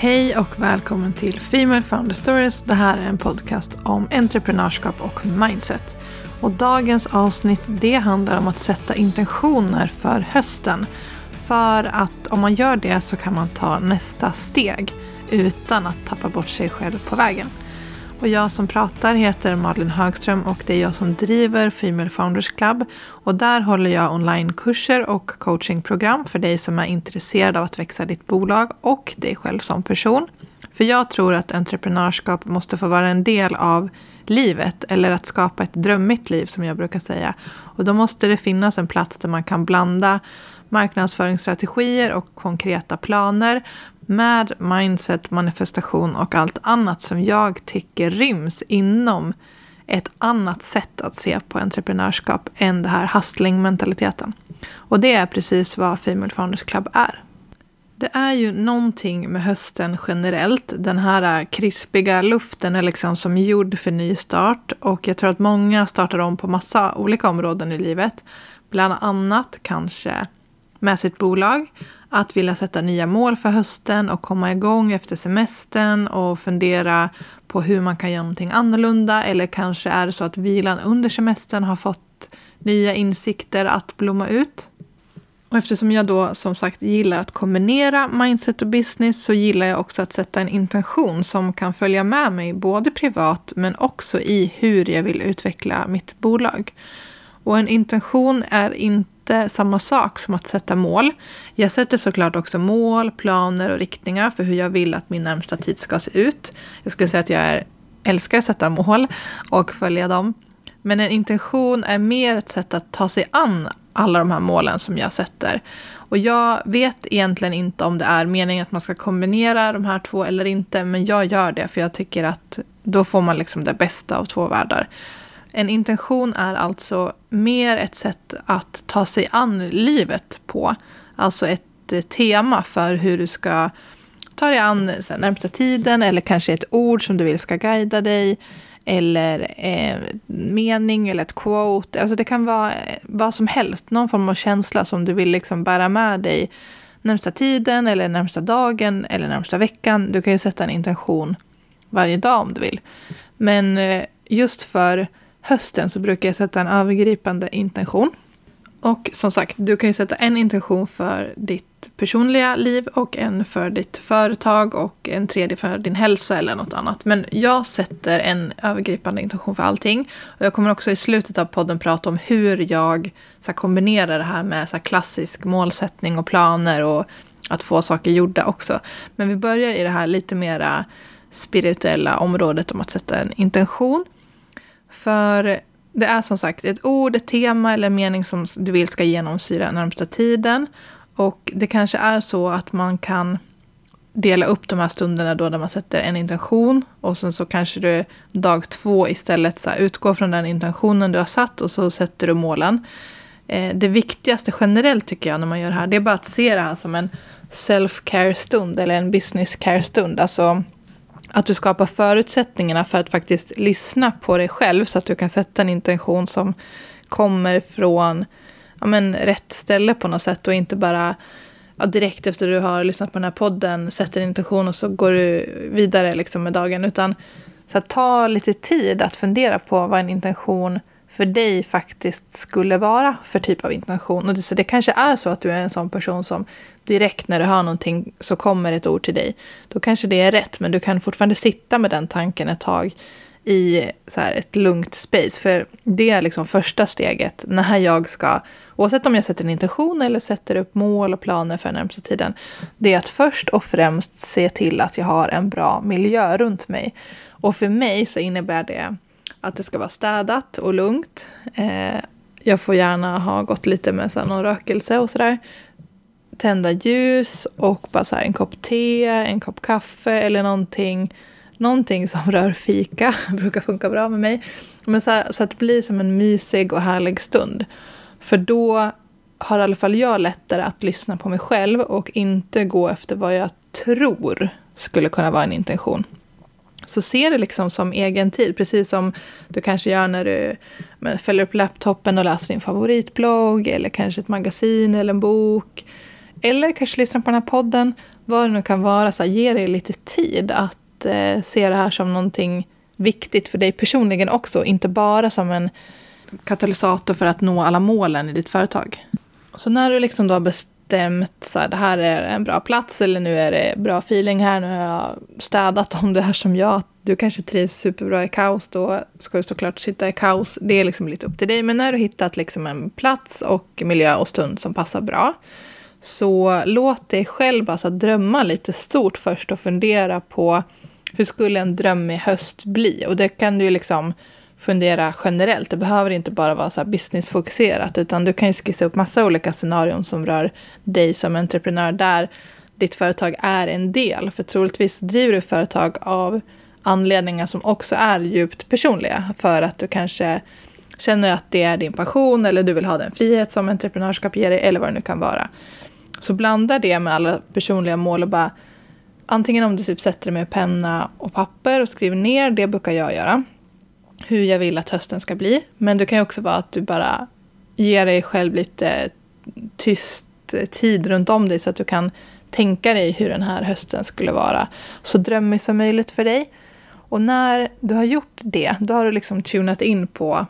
Hej och välkommen till Female Founder Stories. Det här är en podcast om entreprenörskap och mindset. Och dagens avsnitt det handlar om att sätta intentioner för hösten. För att om man gör det så kan man ta nästa steg utan att tappa bort sig själv på vägen. Och jag som pratar heter Malin Högström och det är jag som driver Female Founders Club. Och där håller jag onlinekurser och coachingprogram för dig som är intresserad av att växa ditt bolag och dig själv som person. För jag tror att entreprenörskap måste få vara en del av livet eller att skapa ett drömmigt liv som jag brukar säga. Och då måste det finnas en plats där man kan blanda marknadsföringsstrategier och konkreta planer med mindset, manifestation och allt annat som jag tycker ryms inom ett annat sätt att se på entreprenörskap än det här hustling-mentaliteten. Och det är precis vad Female Founders Club är. Det är ju någonting med hösten generellt. Den här krispiga luften är liksom som gjord för nystart. Och jag tror att många startar om på massa olika områden i livet. Bland annat kanske med sitt bolag. Att vilja sätta nya mål för hösten och komma igång efter semestern och fundera på hur man kan göra någonting annorlunda. Eller kanske är det så att vilan under semestern har fått nya insikter att blomma ut. Och eftersom jag då som sagt gillar att kombinera mindset och business så gillar jag också att sätta en intention som kan följa med mig både privat men också i hur jag vill utveckla mitt bolag. Och en intention är inte inte samma sak som att sätta mål. Jag sätter såklart också mål, planer och riktningar för hur jag vill att min närmsta tid ska se ut. Jag skulle säga att jag är, älskar att sätta mål och följa dem. Men en intention är mer ett sätt att ta sig an alla de här målen som jag sätter. Och jag vet egentligen inte om det är meningen att man ska kombinera de här två eller inte, men jag gör det för jag tycker att då får man liksom det bästa av två världar. En intention är alltså mer ett sätt att ta sig an livet på. Alltså ett eh, tema för hur du ska ta dig an sen, närmsta tiden eller kanske ett ord som du vill ska guida dig. Eller eh, mening eller ett quote. Alltså det kan vara eh, vad som helst. Någon form av känsla som du vill liksom bära med dig närmsta tiden eller närmsta dagen eller närmsta veckan. Du kan ju sätta en intention varje dag om du vill. Men eh, just för hösten så brukar jag sätta en övergripande intention. Och som sagt, du kan ju sätta en intention för ditt personliga liv och en för ditt företag och en tredje för din hälsa eller något annat. Men jag sätter en övergripande intention för allting. Och jag kommer också i slutet av podden prata om hur jag så kombinerar det här med så klassisk målsättning och planer och att få saker gjorda också. Men vi börjar i det här lite mera spirituella området om att sätta en intention. För det är som sagt ett ord, ett tema eller en mening som du vill ska genomsyra närmsta tiden. Och det kanske är så att man kan dela upp de här stunderna då där man sätter en intention och sen så kanske du dag två istället så utgår från den intentionen du har satt och så sätter du målen. Eh, det viktigaste generellt tycker jag när man gör det här, det är bara att se det här som en self-care-stund eller en business-care-stund. Alltså att du skapar förutsättningarna för att faktiskt lyssna på dig själv så att du kan sätta en intention som kommer från ja, men, rätt ställe på något sätt och inte bara ja, direkt efter du har lyssnat på den här podden sätter en intention och så går du vidare liksom med dagen. Utan så att ta lite tid att fundera på vad en intention för dig faktiskt skulle vara för typ av intention. Och det, så det kanske är så att du är en sån person som direkt när du hör någonting så kommer ett ord till dig. Då kanske det är rätt, men du kan fortfarande sitta med den tanken ett tag i så här, ett lugnt space. För det är liksom första steget när jag ska, oavsett om jag sätter en intention eller sätter upp mål och planer för den närmsta tiden, det är att först och främst se till att jag har en bra miljö runt mig. Och för mig så innebär det att det ska vara städat och lugnt. Eh, jag får gärna ha gått lite med så här, någon rökelse och sådär. Tända ljus och bara så här, en kopp te, en kopp kaffe eller någonting. Någonting som rör fika brukar funka bra med mig. Men så, här, så att det blir som en mysig och härlig stund. För då har i alla fall jag lättare att lyssna på mig själv och inte gå efter vad jag tror skulle kunna vara en intention. Så se det liksom som egen tid, precis som du kanske gör när du fäller upp laptopen och läser din favoritblogg eller kanske ett magasin eller en bok. Eller kanske lyssnar på den här podden. vad det nu kan vara, så här, ge dig lite tid att eh, se det här som någonting viktigt för dig personligen också, inte bara som en katalysator för att nå alla målen i ditt företag. Så när du liksom då har bestämt så här, det här är en bra plats eller nu är det bra feeling här, nu har jag städat om det här som jag, du kanske trivs superbra i kaos, då ska du såklart sitta i kaos. Det är liksom lite upp till dig. Men när du hittat liksom en plats och miljö och stund som passar bra, så låt dig själv alltså drömma lite stort först och fundera på hur skulle en drömmig höst bli? Och det kan du liksom fundera generellt. Det behöver inte bara vara så businessfokuserat, utan du kan ju skissa upp massa olika scenarion som rör dig som entreprenör, där ditt företag är en del. För troligtvis driver du företag av anledningar som också är djupt personliga. För att du kanske känner att det är din passion, eller du vill ha den frihet som entreprenörskap ger dig, eller vad det nu kan vara. Så blanda det med alla personliga mål och bara antingen om du typ sätter dig med penna och papper och skriver ner, det brukar jag göra, hur jag vill att hösten ska bli. Men det kan ju också vara att du bara ger dig själv lite tyst tid runt om dig så att du kan tänka dig hur den här hösten skulle vara så drömmig som möjligt för dig. Och när du har gjort det, då har du liksom tunat in på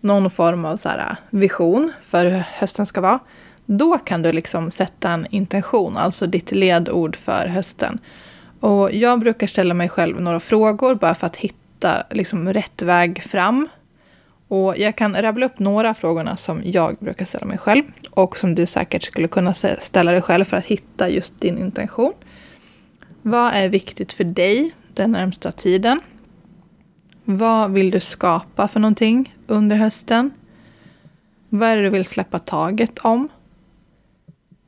någon form av så äh, vision för hur hösten ska vara. Då kan du liksom sätta en intention, alltså ditt ledord för hösten. Och jag brukar ställa mig själv några frågor bara för att hitta liksom rätt väg fram. Och jag kan rabbla upp några av frågorna som jag brukar ställa mig själv och som du säkert skulle kunna ställa dig själv för att hitta just din intention. Vad är viktigt för dig den närmsta tiden? Vad vill du skapa för någonting under hösten? Vad är det du vill släppa taget om?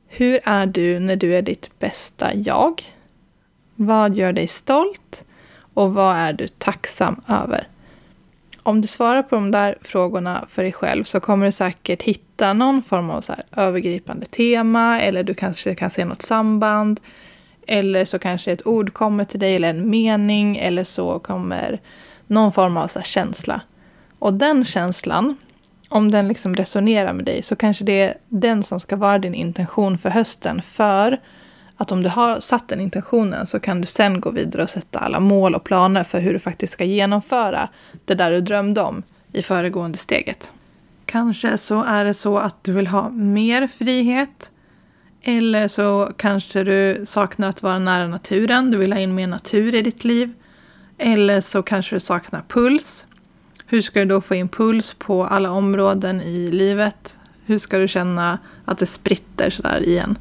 Hur är du när du är ditt bästa jag? Vad gör dig stolt? Och vad är du tacksam över? Om du svarar på de där frågorna för dig själv så kommer du säkert hitta någon form av så övergripande tema eller du kanske kan se något samband. Eller så kanske ett ord kommer till dig eller en mening eller så kommer någon form av så känsla. Och den känslan om den liksom resonerar med dig så kanske det är den som ska vara din intention för hösten. För att om du har satt den intentionen så kan du sen gå vidare och sätta alla mål och planer för hur du faktiskt ska genomföra det där du drömde om i föregående steget. Kanske så är det så att du vill ha mer frihet. Eller så kanske du saknar att vara nära naturen. Du vill ha in mer natur i ditt liv. Eller så kanske du saknar puls. Hur ska du då få in puls på alla områden i livet? Hur ska du känna att det spritter sådär igen?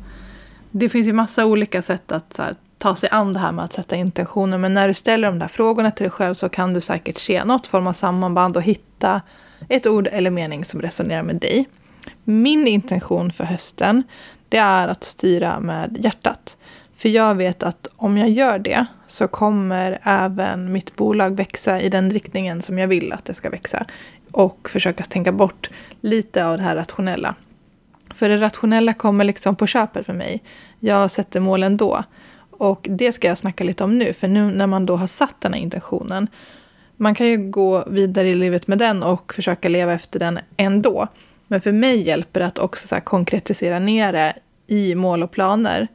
Det finns ju massa olika sätt att här, ta sig an det här med att sätta intentioner. Men när du ställer de där frågorna till dig själv så kan du säkert se något form av sammanband och hitta ett ord eller mening som resonerar med dig. Min intention för hösten, det är att styra med hjärtat. För jag vet att om jag gör det så kommer även mitt bolag växa i den riktningen som jag vill att det ska växa. Och försöka tänka bort lite av det här rationella. För det rationella kommer liksom på köpet för mig. Jag sätter målen då. Och det ska jag snacka lite om nu, för nu när man då har satt den här intentionen. Man kan ju gå vidare i livet med den och försöka leva efter den ändå. Men för mig hjälper det att också så konkretisera ner det i mål och planer.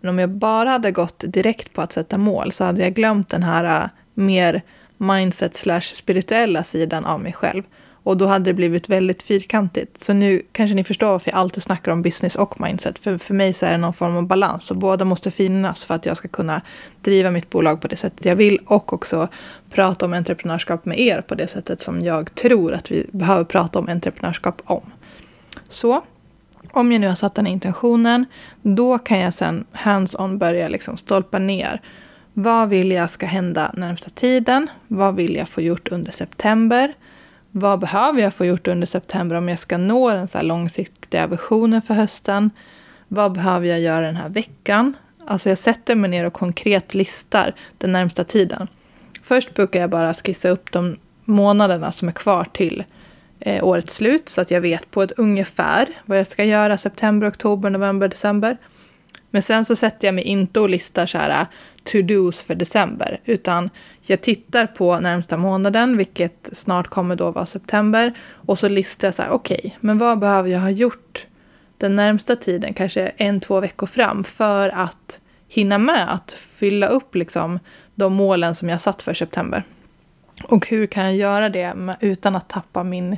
Men om jag bara hade gått direkt på att sätta mål så hade jag glömt den här äh, mer mindset slash spirituella sidan av mig själv. Och då hade det blivit väldigt fyrkantigt. Så nu kanske ni förstår varför jag alltid snackar om business och mindset. För, för mig så är det någon form av balans. Och båda måste finnas för att jag ska kunna driva mitt bolag på det sättet jag vill. Och också prata om entreprenörskap med er på det sättet som jag tror att vi behöver prata om entreprenörskap om. Så om jag nu har satt den här intentionen, då kan jag sen hands-on börja liksom stolpa ner. Vad vill jag ska hända närmsta tiden? Vad vill jag få gjort under september? Vad behöver jag få gjort under september om jag ska nå den så här långsiktiga visionen för hösten? Vad behöver jag göra den här veckan? Alltså jag sätter mig ner och konkret listar den närmsta tiden. Först brukar jag bara skissa upp de månaderna som är kvar till eh, årets slut så att jag vet på ett ungefär vad jag ska göra september, oktober, november, december. Men sen så sätter jag mig inte och listar så här to-dos för december, utan jag tittar på närmsta månaden, vilket snart kommer då vara september, och så listar jag så här, okej, okay, men vad behöver jag ha gjort den närmsta tiden, kanske en, två veckor fram, för att hinna med att fylla upp liksom de målen som jag satt för september. Och hur kan jag göra det utan att tappa min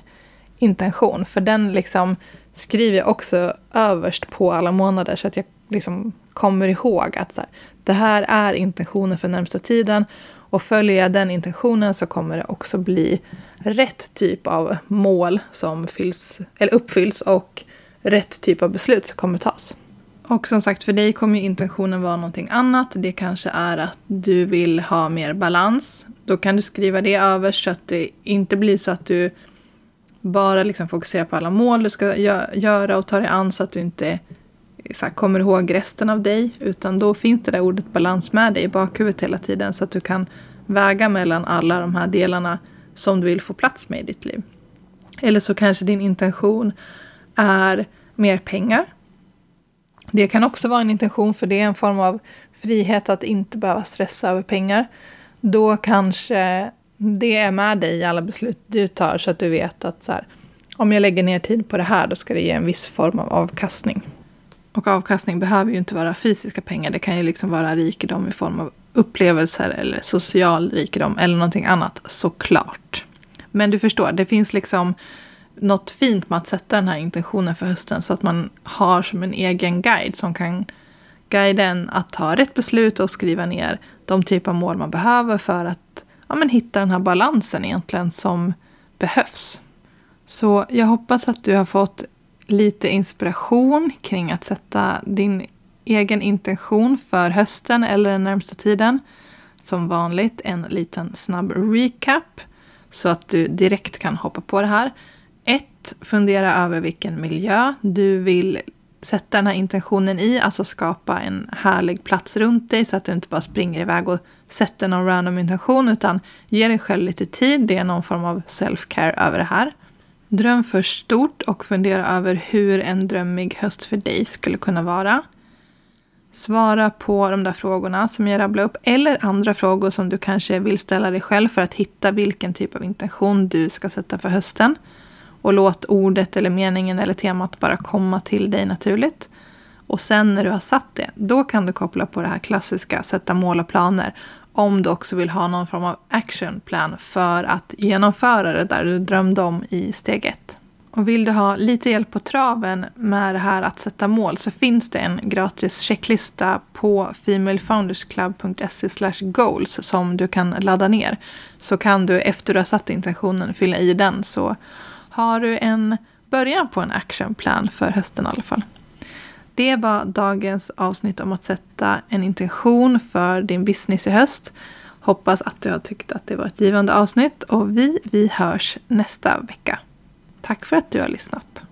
intention? För den liksom skriver jag också överst på alla månader så att jag liksom kommer ihåg att så här, det här är intentionen för närmsta tiden. Och följer jag den intentionen så kommer det också bli rätt typ av mål som fylls, eller uppfylls och rätt typ av beslut som kommer tas. Och som sagt, för dig kommer intentionen vara någonting annat. Det kanske är att du vill ha mer balans. Då kan du skriva det överst så att det inte blir så att du bara liksom fokuserar på alla mål du ska göra och ta dig an så att du inte här, kommer ihåg resten av dig. Utan då finns det där ordet balans med dig i bakhuvudet hela tiden så att du kan väga mellan alla de här delarna som du vill få plats med i ditt liv. Eller så kanske din intention är mer pengar. Det kan också vara en intention för det är en form av frihet att inte behöva stressa över pengar. Då kanske det är med dig i alla beslut du tar så att du vet att så här, om jag lägger ner tid på det här då ska det ge en viss form av avkastning. Och avkastning behöver ju inte vara fysiska pengar. Det kan ju liksom vara rikedom i form av upplevelser eller social rikedom eller någonting annat såklart. Men du förstår, det finns liksom något fint med att sätta den här intentionen för hösten så att man har som en egen guide som kan guida en att ta rätt beslut och skriva ner de typer av mål man behöver för att ja, men hitta den här balansen egentligen som behövs. Så jag hoppas att du har fått lite inspiration kring att sätta din egen intention för hösten eller den närmsta tiden. Som vanligt en liten snabb recap så att du direkt kan hoppa på det här. 1. Fundera över vilken miljö du vill sätta den här intentionen i, alltså skapa en härlig plats runt dig så att du inte bara springer iväg och sätter någon random intention utan ge dig själv lite tid. Det är någon form av self-care över det här. Dröm först stort och fundera över hur en drömmig höst för dig skulle kunna vara. Svara på de där frågorna som jag rabblade upp eller andra frågor som du kanske vill ställa dig själv för att hitta vilken typ av intention du ska sätta för hösten. Och låt ordet eller meningen eller temat bara komma till dig naturligt. Och sen när du har satt det, då kan du koppla på det här klassiska sätta mål och planer. Om du också vill ha någon form av actionplan för att genomföra det där du drömde om i steg ett. Och vill du ha lite hjälp på traven med det här att sätta mål så finns det en gratis checklista på femalefoundersclub.se goals som du kan ladda ner. Så kan du efter du har satt intentionen fylla i den så har du en början på en actionplan för hösten i alla fall. Det var dagens avsnitt om att sätta en intention för din business i höst. Hoppas att du har tyckt att det var ett givande avsnitt och vi, vi hörs nästa vecka. Tack för att du har lyssnat.